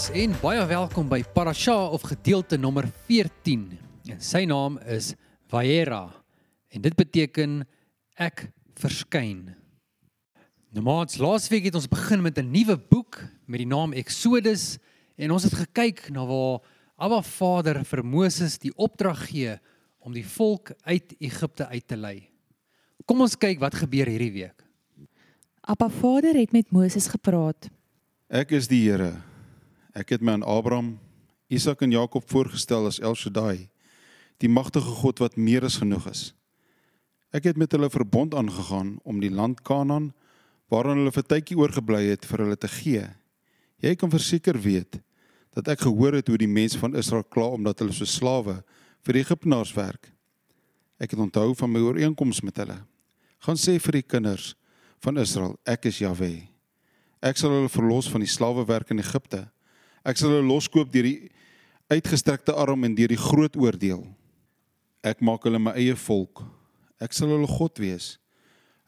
maats en baie welkom by Parasha of gedeelte nommer 14. En sy naam is Vaera en dit beteken ek verskyn. Nou maats, laasweek het ons begin met 'n nuwe boek met die naam Exodus en ons het gekyk na waar Abba Vader vir Moses die opdrag gee om die volk uit Egipte uit te lei. Kom ons kyk wat gebeur hierdie week. Appa Vader het met Moses gepraat. Ek is die Here. Ek het my aan Abraham, Isak en Jakob voorgestel as El Shaddai, die magtige God wat meer as genoeg is. Ek het met hulle verbond aangegaan om die land Kanaan waaraan hulle vir tydjie oorgebly het vir hulle te gee. Jy kan verseker weet dat ek gehoor het hoe die mense van Israel kla omdat hulle so slawe vir die Egiptenaars werk. Ek het onthou van my ooreenkoms met hulle. Gaan sê vir die kinders van Israel, ek is Jahwe. Ek sal hulle verlos van die slawewerk in Egipte. Ek sal hulle loskoop deur die uitgestrekte arm en deur die groot oordeel. Ek maak hulle my eie volk. Ek sal hulle God wees.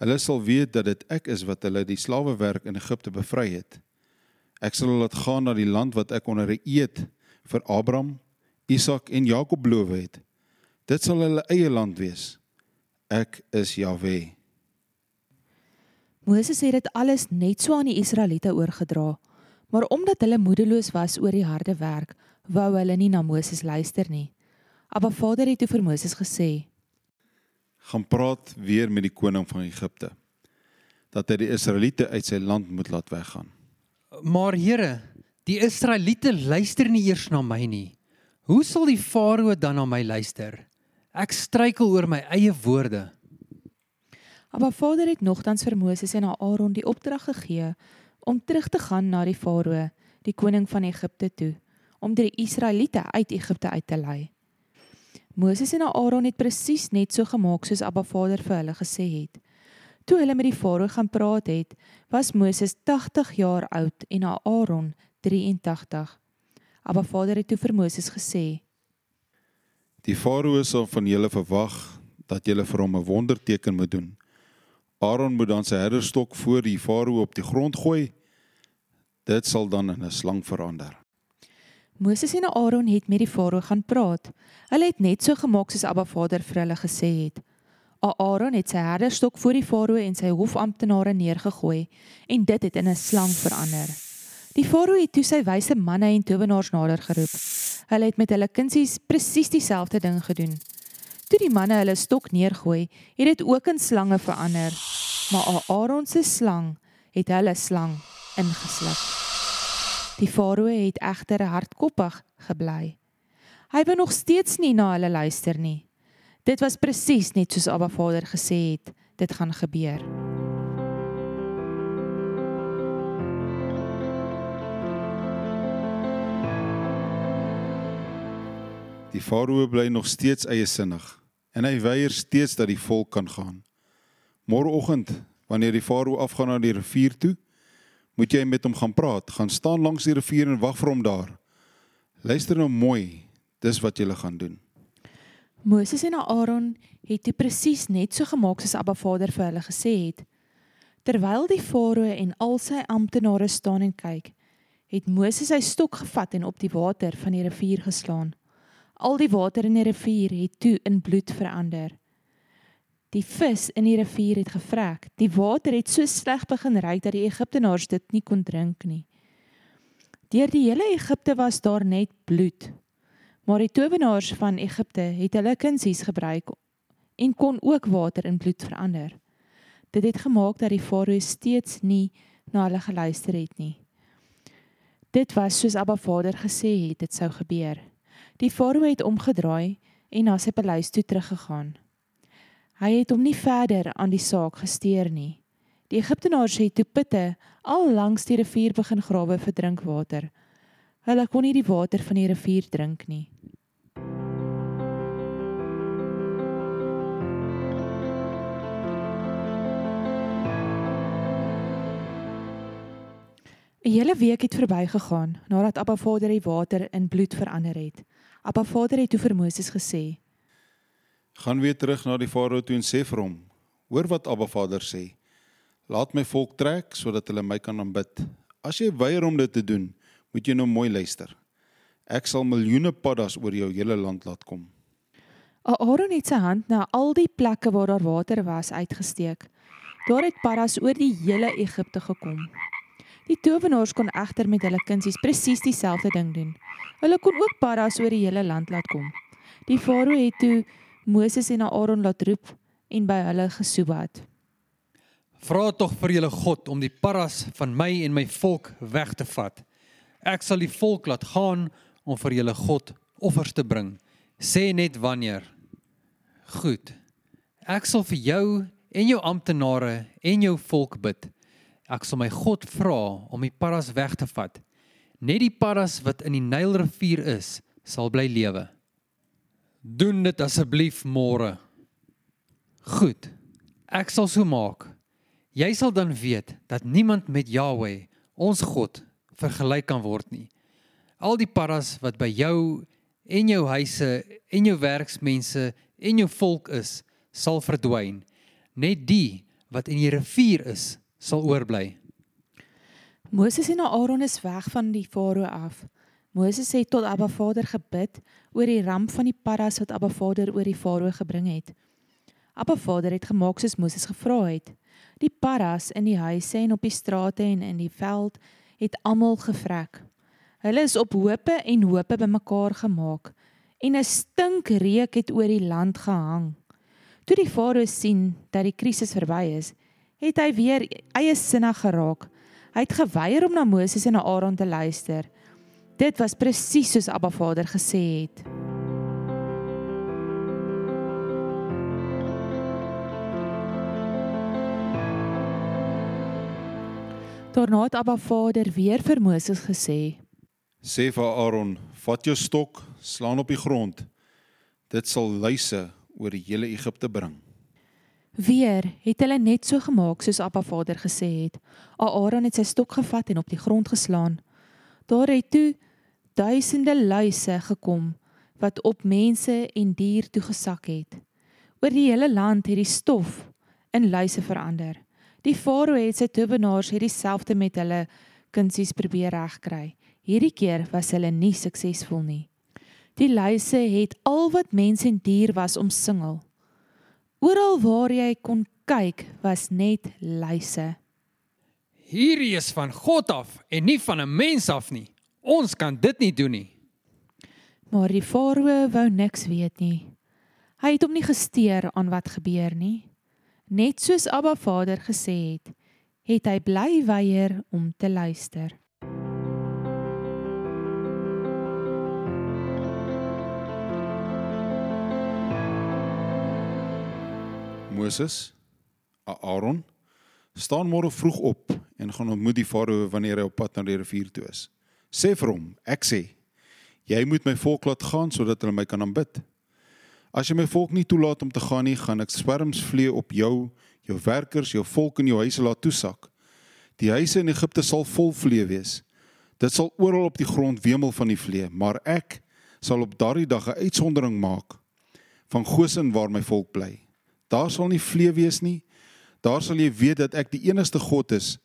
Hulle sal weet dat dit ek is wat hulle die slawewerk in Egipte bevry het. Ek sal hulle laat gaan na die land wat ek onder 'n eed vir Abraham, Isak en Jakob beloof het. Dit sal hulle eie land wees. Ek is Jahwe. Moses het dit alles net so aan die Israeliete oorgedra. Maar omdat hulle moedeloos was oor die harde werk, wou hulle nie na Moses luister nie. Appa Vader het toe vir Moses gesê: gaan praat weer met die koning van Egipte dat hy die Israeliete uit sy land moet laat weggaan. Maar Here, die Israeliete luister nie eers na my nie. Hoe sal die Farao dan na my luister? Ek struikel oor my eie woorde. Appa Vader het nogtans vir Moses en Aaron die opdrag gegee om terug te gaan na die Farao, die koning van Egipte toe, om die Israeliete uit Egipte uit te lei. Moses en Aaron het presies net so gemaak soos Abba Vader vir hulle gesê het. Toe hulle met die Farao gaan praat het, was Moses 80 jaar oud en Aaron 83. Abba Vader het toe vir Moses gesê: Die Farao sal van julle verwag dat julle vir hom 'n wonderteken moet doen. Aaron moet dan sy herderstok voor die Farao op die grond gooi. Dit sal dan in 'n slang verander. Moses en Aaron het met die Farao gaan praat. Hulle het net so gemaak soos Abba Vader vir hulle gesê het. Aaron het sy herderstok voor die Farao en sy hofamptenare neergegooi en dit het in 'n slang verander. Die Farao het toe sy wyse manne en towenaars nader geroep. Hulle het met hulle kunsies presies dieselfde ding gedoen. Toe die manne hulle stok neergooi, het dit ook in slange verander. Maar Aaron se slang het hulle slang ingesluk. Die farao het egter hardkoppig gebly. Hy wou nog steeds nie na hulle luister nie. Dit was presies net soos Abba Vader gesê het, dit gaan gebeur. Die farao bly nog steeds eiesinnig en hy weier steeds dat die volk kan gaan. Môreoggend, wanneer die farao afgaan na die rivier toe, moet jy met hom gaan praat, gaan staan langs die rivier en wag vir hom daar. Luister nou mooi, dis wat jy gaan doen. Moses en Aaron het dit presies net so gemaak soos Abba Vader vir hulle gesê het. Terwyl die farao en al sy amptenare staan en kyk, het Moses sy stok gevat en op die water van die rivier geslaan. Al die water in die rivier het toe in bloed verander. Die vis in die rivier het gevrek. Die water het so sleg begin ruik dat die Egiptenaars dit nie kon drink nie. Deur die hele Egipte was daar net bloed. Maar die towenaars van Egipte het hulle kunsies gebruik en kon ook water in bloed verander. Dit het gemaak dat die farao steeds nie na hulle geluister het nie. Dit was soos Abba Vader gesê het dit sou gebeur. Die farao het omgedraai en na sy paleis toe teruggegaan. Hy het hom nie verder aan die saak gesteer nie. Die Egiptenaars het toe putte al langs die rivier begin grawe vir drinkwater. Hulle kon nie die water van die rivier drink nie. 'n Hele week het verbygegaan nadat Abba Vader die water in bloed verander het. Abba Vader het toe vir Moses gesê: Gaan weer terug na die farao toe en sê vir hom: Hoor wat Abba Vader sê. Laat my volk trek sodat hulle my kan aanbid. As jy weier om dit te doen, moet jy nou mooi luister. Ek sal miljoene paddas oor jou hele land laat kom. Aaron het sy hand na al die plekke waar daar water was uitgesteek. Daar het paddas oor die hele Egipte gekom. Die towenaars kon egter met hulle kunsies presies dieselfde ding doen. Hulle kon ook paddas oor die hele land laat kom. Die farao het toe Moses en Aaron laat roep en by hulle gesoebat. Vra tog vir julle God om die paras van my en my volk weg te vat. Ek sal die volk laat gaan om vir julle God offers te bring. Sê net wanneer. Goed. Ek sal vir jou en jou amptenare en jou volk bid. Ek sal my God vra om die paras weg te vat. Net die paras wat in die Nylrivier is, sal bly lewe. Doen dit asseblief môre. Goed. Ek sal so maak. Jy sal dan weet dat niemand met Jahweh, ons God, vergelyk kan word nie. Al die paras wat by jou en jou huise en jou werksmense en jou volk is, sal verdwyn. Net die wat in die rivier is, sal oorbly. Moses en Aaron is weg van die farao af. Moses het tot Abba Vader gebid oor die ramp van die paddas wat Abba Vader oor die farao gebring het. Abba Vader het gemaak soos Moses gevra het. Die paddas in die huise en op die strate en in die veld het almal gevrek. Hulle is op hope en hope bymekaar gemaak en 'n stinkreuk het oor die land gehang. Toe die farao sien dat die krisis verby is, het hy weer eie sinnig geraak. Hy het geweier om na Moses en na Aaron te luister. Dit was presies soos Abba Vader gesê het. Daarna het Abba Vader weer vir Moses gesê: Sê vir Aaron: "Vat jou stok, slaan op die grond. Dit sal luise oor die hele Egipte bring." Weer het hulle net so gemaak soos Abba Vader gesê het. Aaron het sy stok gevat en op die grond geslaan. Daar het toe duisende luise gekom wat op mense en dier toe gesak het. Oor die hele land het die stof in luise verander. Die farao het sy towenaars het dieselfde met hulle kunsies probeer regkry. Hierdie keer was hulle nie suksesvol nie. Die luise het al wat mens en dier was omsingel. Oral waar jy kon kyk, was net luise. Hierdie is van God af en nie van 'n mens af nie. Ons kan dit nie doen nie. Maar die farao wou niks weet nie. Hy het hom nie gesteer aan wat gebeur nie. Net soos Abba Vader gesê het, het hy bly weier om te luister. Moses, Aaron, staan môre vroeg op en gaan ontmoet die farao wanneer hy op pad na die rivier toe is. Sê vir hom, ek sê, jy moet my volk laat gaan sodat hulle my kan aanbid. As jy my volk nie toelaat om te gaan nie, gaan ek swerms vlee op jou, jou werkers, jou volk en jou huise laat toesak. Die huise in Egipte sal vol vlee wees. Dit sal oral op die grond wemel van die vlee, maar ek sal op daardie dag 'n uitsondering maak van Goshen waar my volk bly. Daar sal nie vlee wees nie. Daar sal jy weet dat ek die enigste God is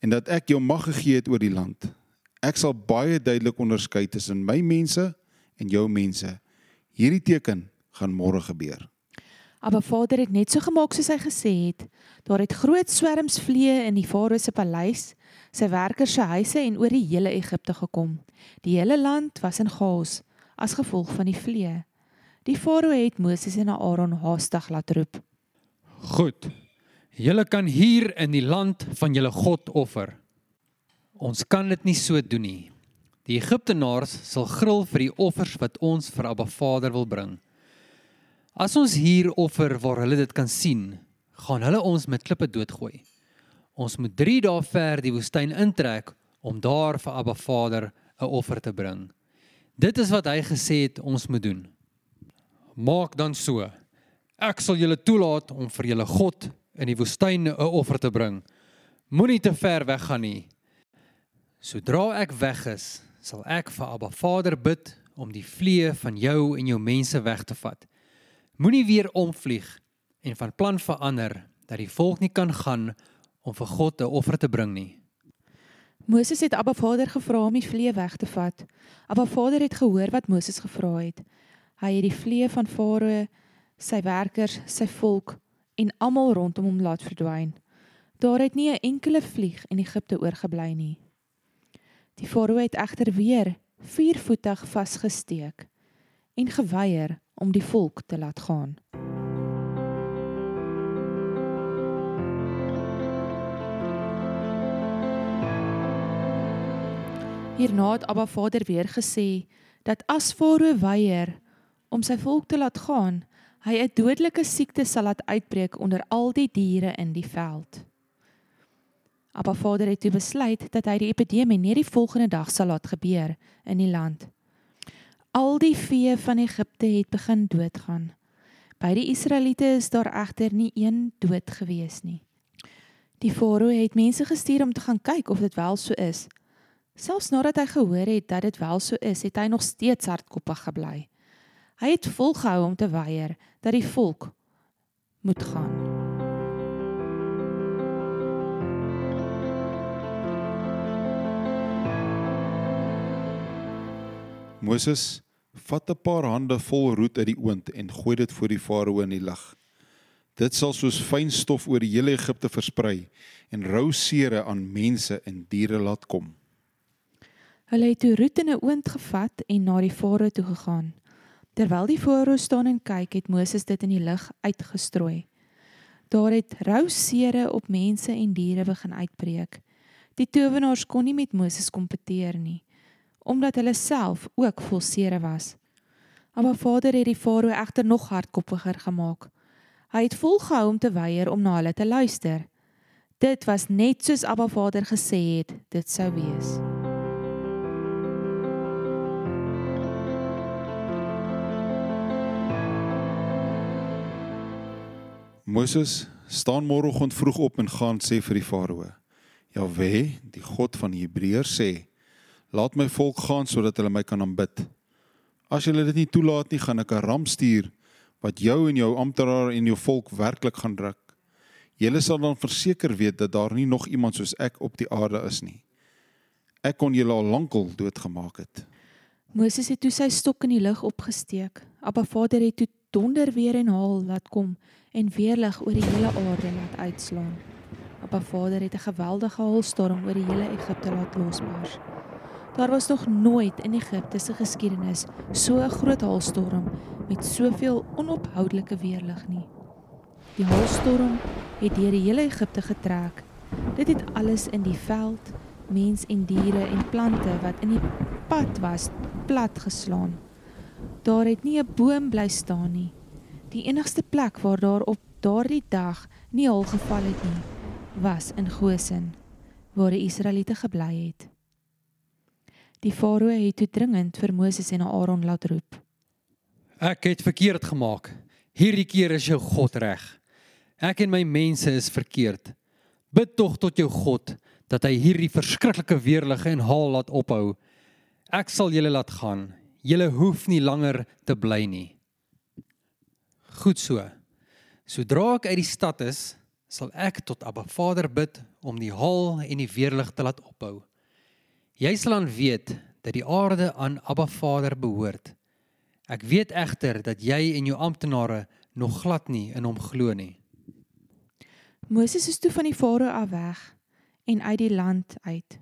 en dat ek jou mag gegee het oor die land. Ek sal baie duidelik onderskei tussen my mense en jou mense. Hierdie teken gaan môre gebeur. Aber Vader het net so gemaak soos hy gesê het. Daar het groot swerms vliee in die farao se paleis, sy werkers se huise en oor die hele Egipte gekom. Die hele land was in chaos as gevolg van die vliee. Die farao het Moses en Aaron haastig laat roep. Goed. Julle kan hier in die land van julle God offer. Ons kan dit nie so doen nie. Die Egiptenaars sal gril vir die offers wat ons vir Abba Vader wil bring. As ons hier offer waar hulle dit kan sien, gaan hulle ons met klippe doodgooi. Ons moet 3 dae ver die woestyn intrek om daar vir Abba Vader 'n offer te bring. Dit is wat hy gesê het ons moet doen. Maak dan so. Ek sal julle toelaat om vir julle God in die woestyn 'n offer te bring. Moenie te ver weggaan nie. Sodra ek weg is, sal ek vir Abba Vader bid om die vlee van jou en jou mense weg te vat. Moenie weer omvlieg en van plan verander dat die volk nie kan gaan om vir God 'n offer te bring nie. Moses het Abba Vader gevra om die vlee weg te vat. Abba Vader het gehoor wat Moses gevra het. Hy het die vlee van Farao, sy werkers, sy volk en almal rondom hom laat verdwyn. Daar het nie 'n enkele vlieg in Egipte oorgebly nie. Die Farao het egter weer viervoetig vasgesteek en geweier om die volk te laat gaan. Hierna het Abba Vader weer gesê dat as Farao weier om sy volk te laat gaan, hy 'n dodelike siekte sal laat uitbreek onder al die diere in die veld. Abba Vader het toe besluit dat hy die epidemie net die volgende dag sal laat gebeur in die land. Al die vee van Egipte het begin doodgaan. By die Israeliete is daar egter nie een dood gewees nie. Die farao het mense gestuur om te gaan kyk of dit wel so is. Selfs nadat hy gehoor het dat dit wel so is, het hy nog steeds hardkoppig gebly. Hy het volgehou om te weier dat die volk moet gaan. Moses, vat 'n paar hande vol roet uit die oond en gooi dit voor die farao in die lug. Dit sal soos fyn stof oor die hele Egipte versprei en rou sere aan mense en diere laat kom. Hulle het toe roet in 'n oond gevat en na die farao toe gegaan. Terwyl die farao staan en kyk, het Moses dit in die lug uitgestrooi. Daar het rou sere op mense en diere begin uitbreek. Die towenaars kon nie met Moses kompeteer nie, omdat hulle self ook vol sere was. Maar Vader het die farao egter nog hardkoppiger gemaak. Hy het volgehou om te weier om na hulle te luister. Dit was net soos Abba Vader gesê het dit sou wees. Moses, staan môreoggend vroeg op en gaan sê vir die farao: Jahwe, die God van die Hebreërs sê: Laat my volk gaan sodat hulle my kan aanbid. As julle dit nie toelaat nie, gaan ek 'n ram stuur wat jou en jou amptenare en jou volk werklik gaan druk. Julle sal dan verseker weet dat daar nie nog iemand soos ek op die aarde is nie. Ek kon julle al lankal doodgemaak het. Moses het toe sy stok in die lug opgesteek. Abba Vader het toe donder weer en haal laat kom en weerlig oor die hele aarde laat uitslaan. Abba Vader het 'n geweldige haalstorm oor die hele Egipte laat losbars. Daar was nog nooit in Egipte se geskiedenis so 'n groot haalstorm met soveel onophoudelike weerlig nie. Die haalstorm het deur die hele Egipte getrek. Dit het alles in die veld, mens en diere en plante wat in die pad was, plat geslaan. Daar het nie 'n boom bly staan nie. Die enigste plek waar daar op daardie dag nie hul geval het nie, was in Goshen, waar die Israeliete gebly het. Die farao het toe dringend vir Moses en Aaron laat roep. Ek het verkeerd gemaak. Hierdie keer is jou God reg. Ek en my mense is verkeerd. Bid tog tot jou God dat hy hierdie verskriklike weerlige en haal laat ophou. Ek sal julle laat gaan. Julle hoef nie langer te bly nie. Goed so. Sodra ek uit die stad is, sal ek tot Abba Vader bid om die haal en die weerlig te laat ophou. Jy sal dan weet dat die aarde aan Abba Vader behoort. Ek weet egter dat jy en jou amptenare nog glad nie in hom glo nie. Moses is toe van die farao af weg en uit die land uit.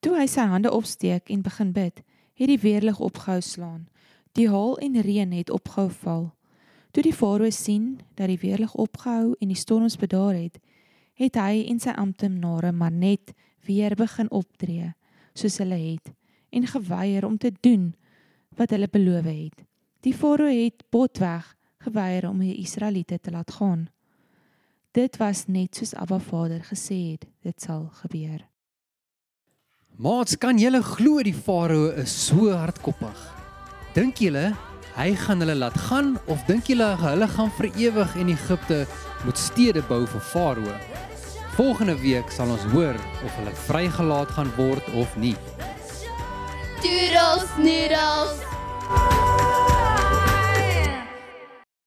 Toe hy sy hande opsteek en begin bid, het die weerlig opgehou slaan. Die haal en reën het opgehou val. Toe die farao sien dat die weerlig opgehou en die storms bedaar het, het hy en sy amptenare maar net weer begin optree soos hulle het en geweier om te doen wat hulle beloof het. Die farao het botweg geweier om die Israeliete te laat gaan. Dit was net soos Abba Vader gesê het dit sal gebeur. Maats, kan julle glo die farao is so hardkoppig? Dink julle hy gaan hulle laat gaan of dink julle hulle gaan vir ewig in Egipte moet stede bou vir farao? Volgende week sal ons hoor of hulle vrygelaat gaan word of nie. Toodles noodles.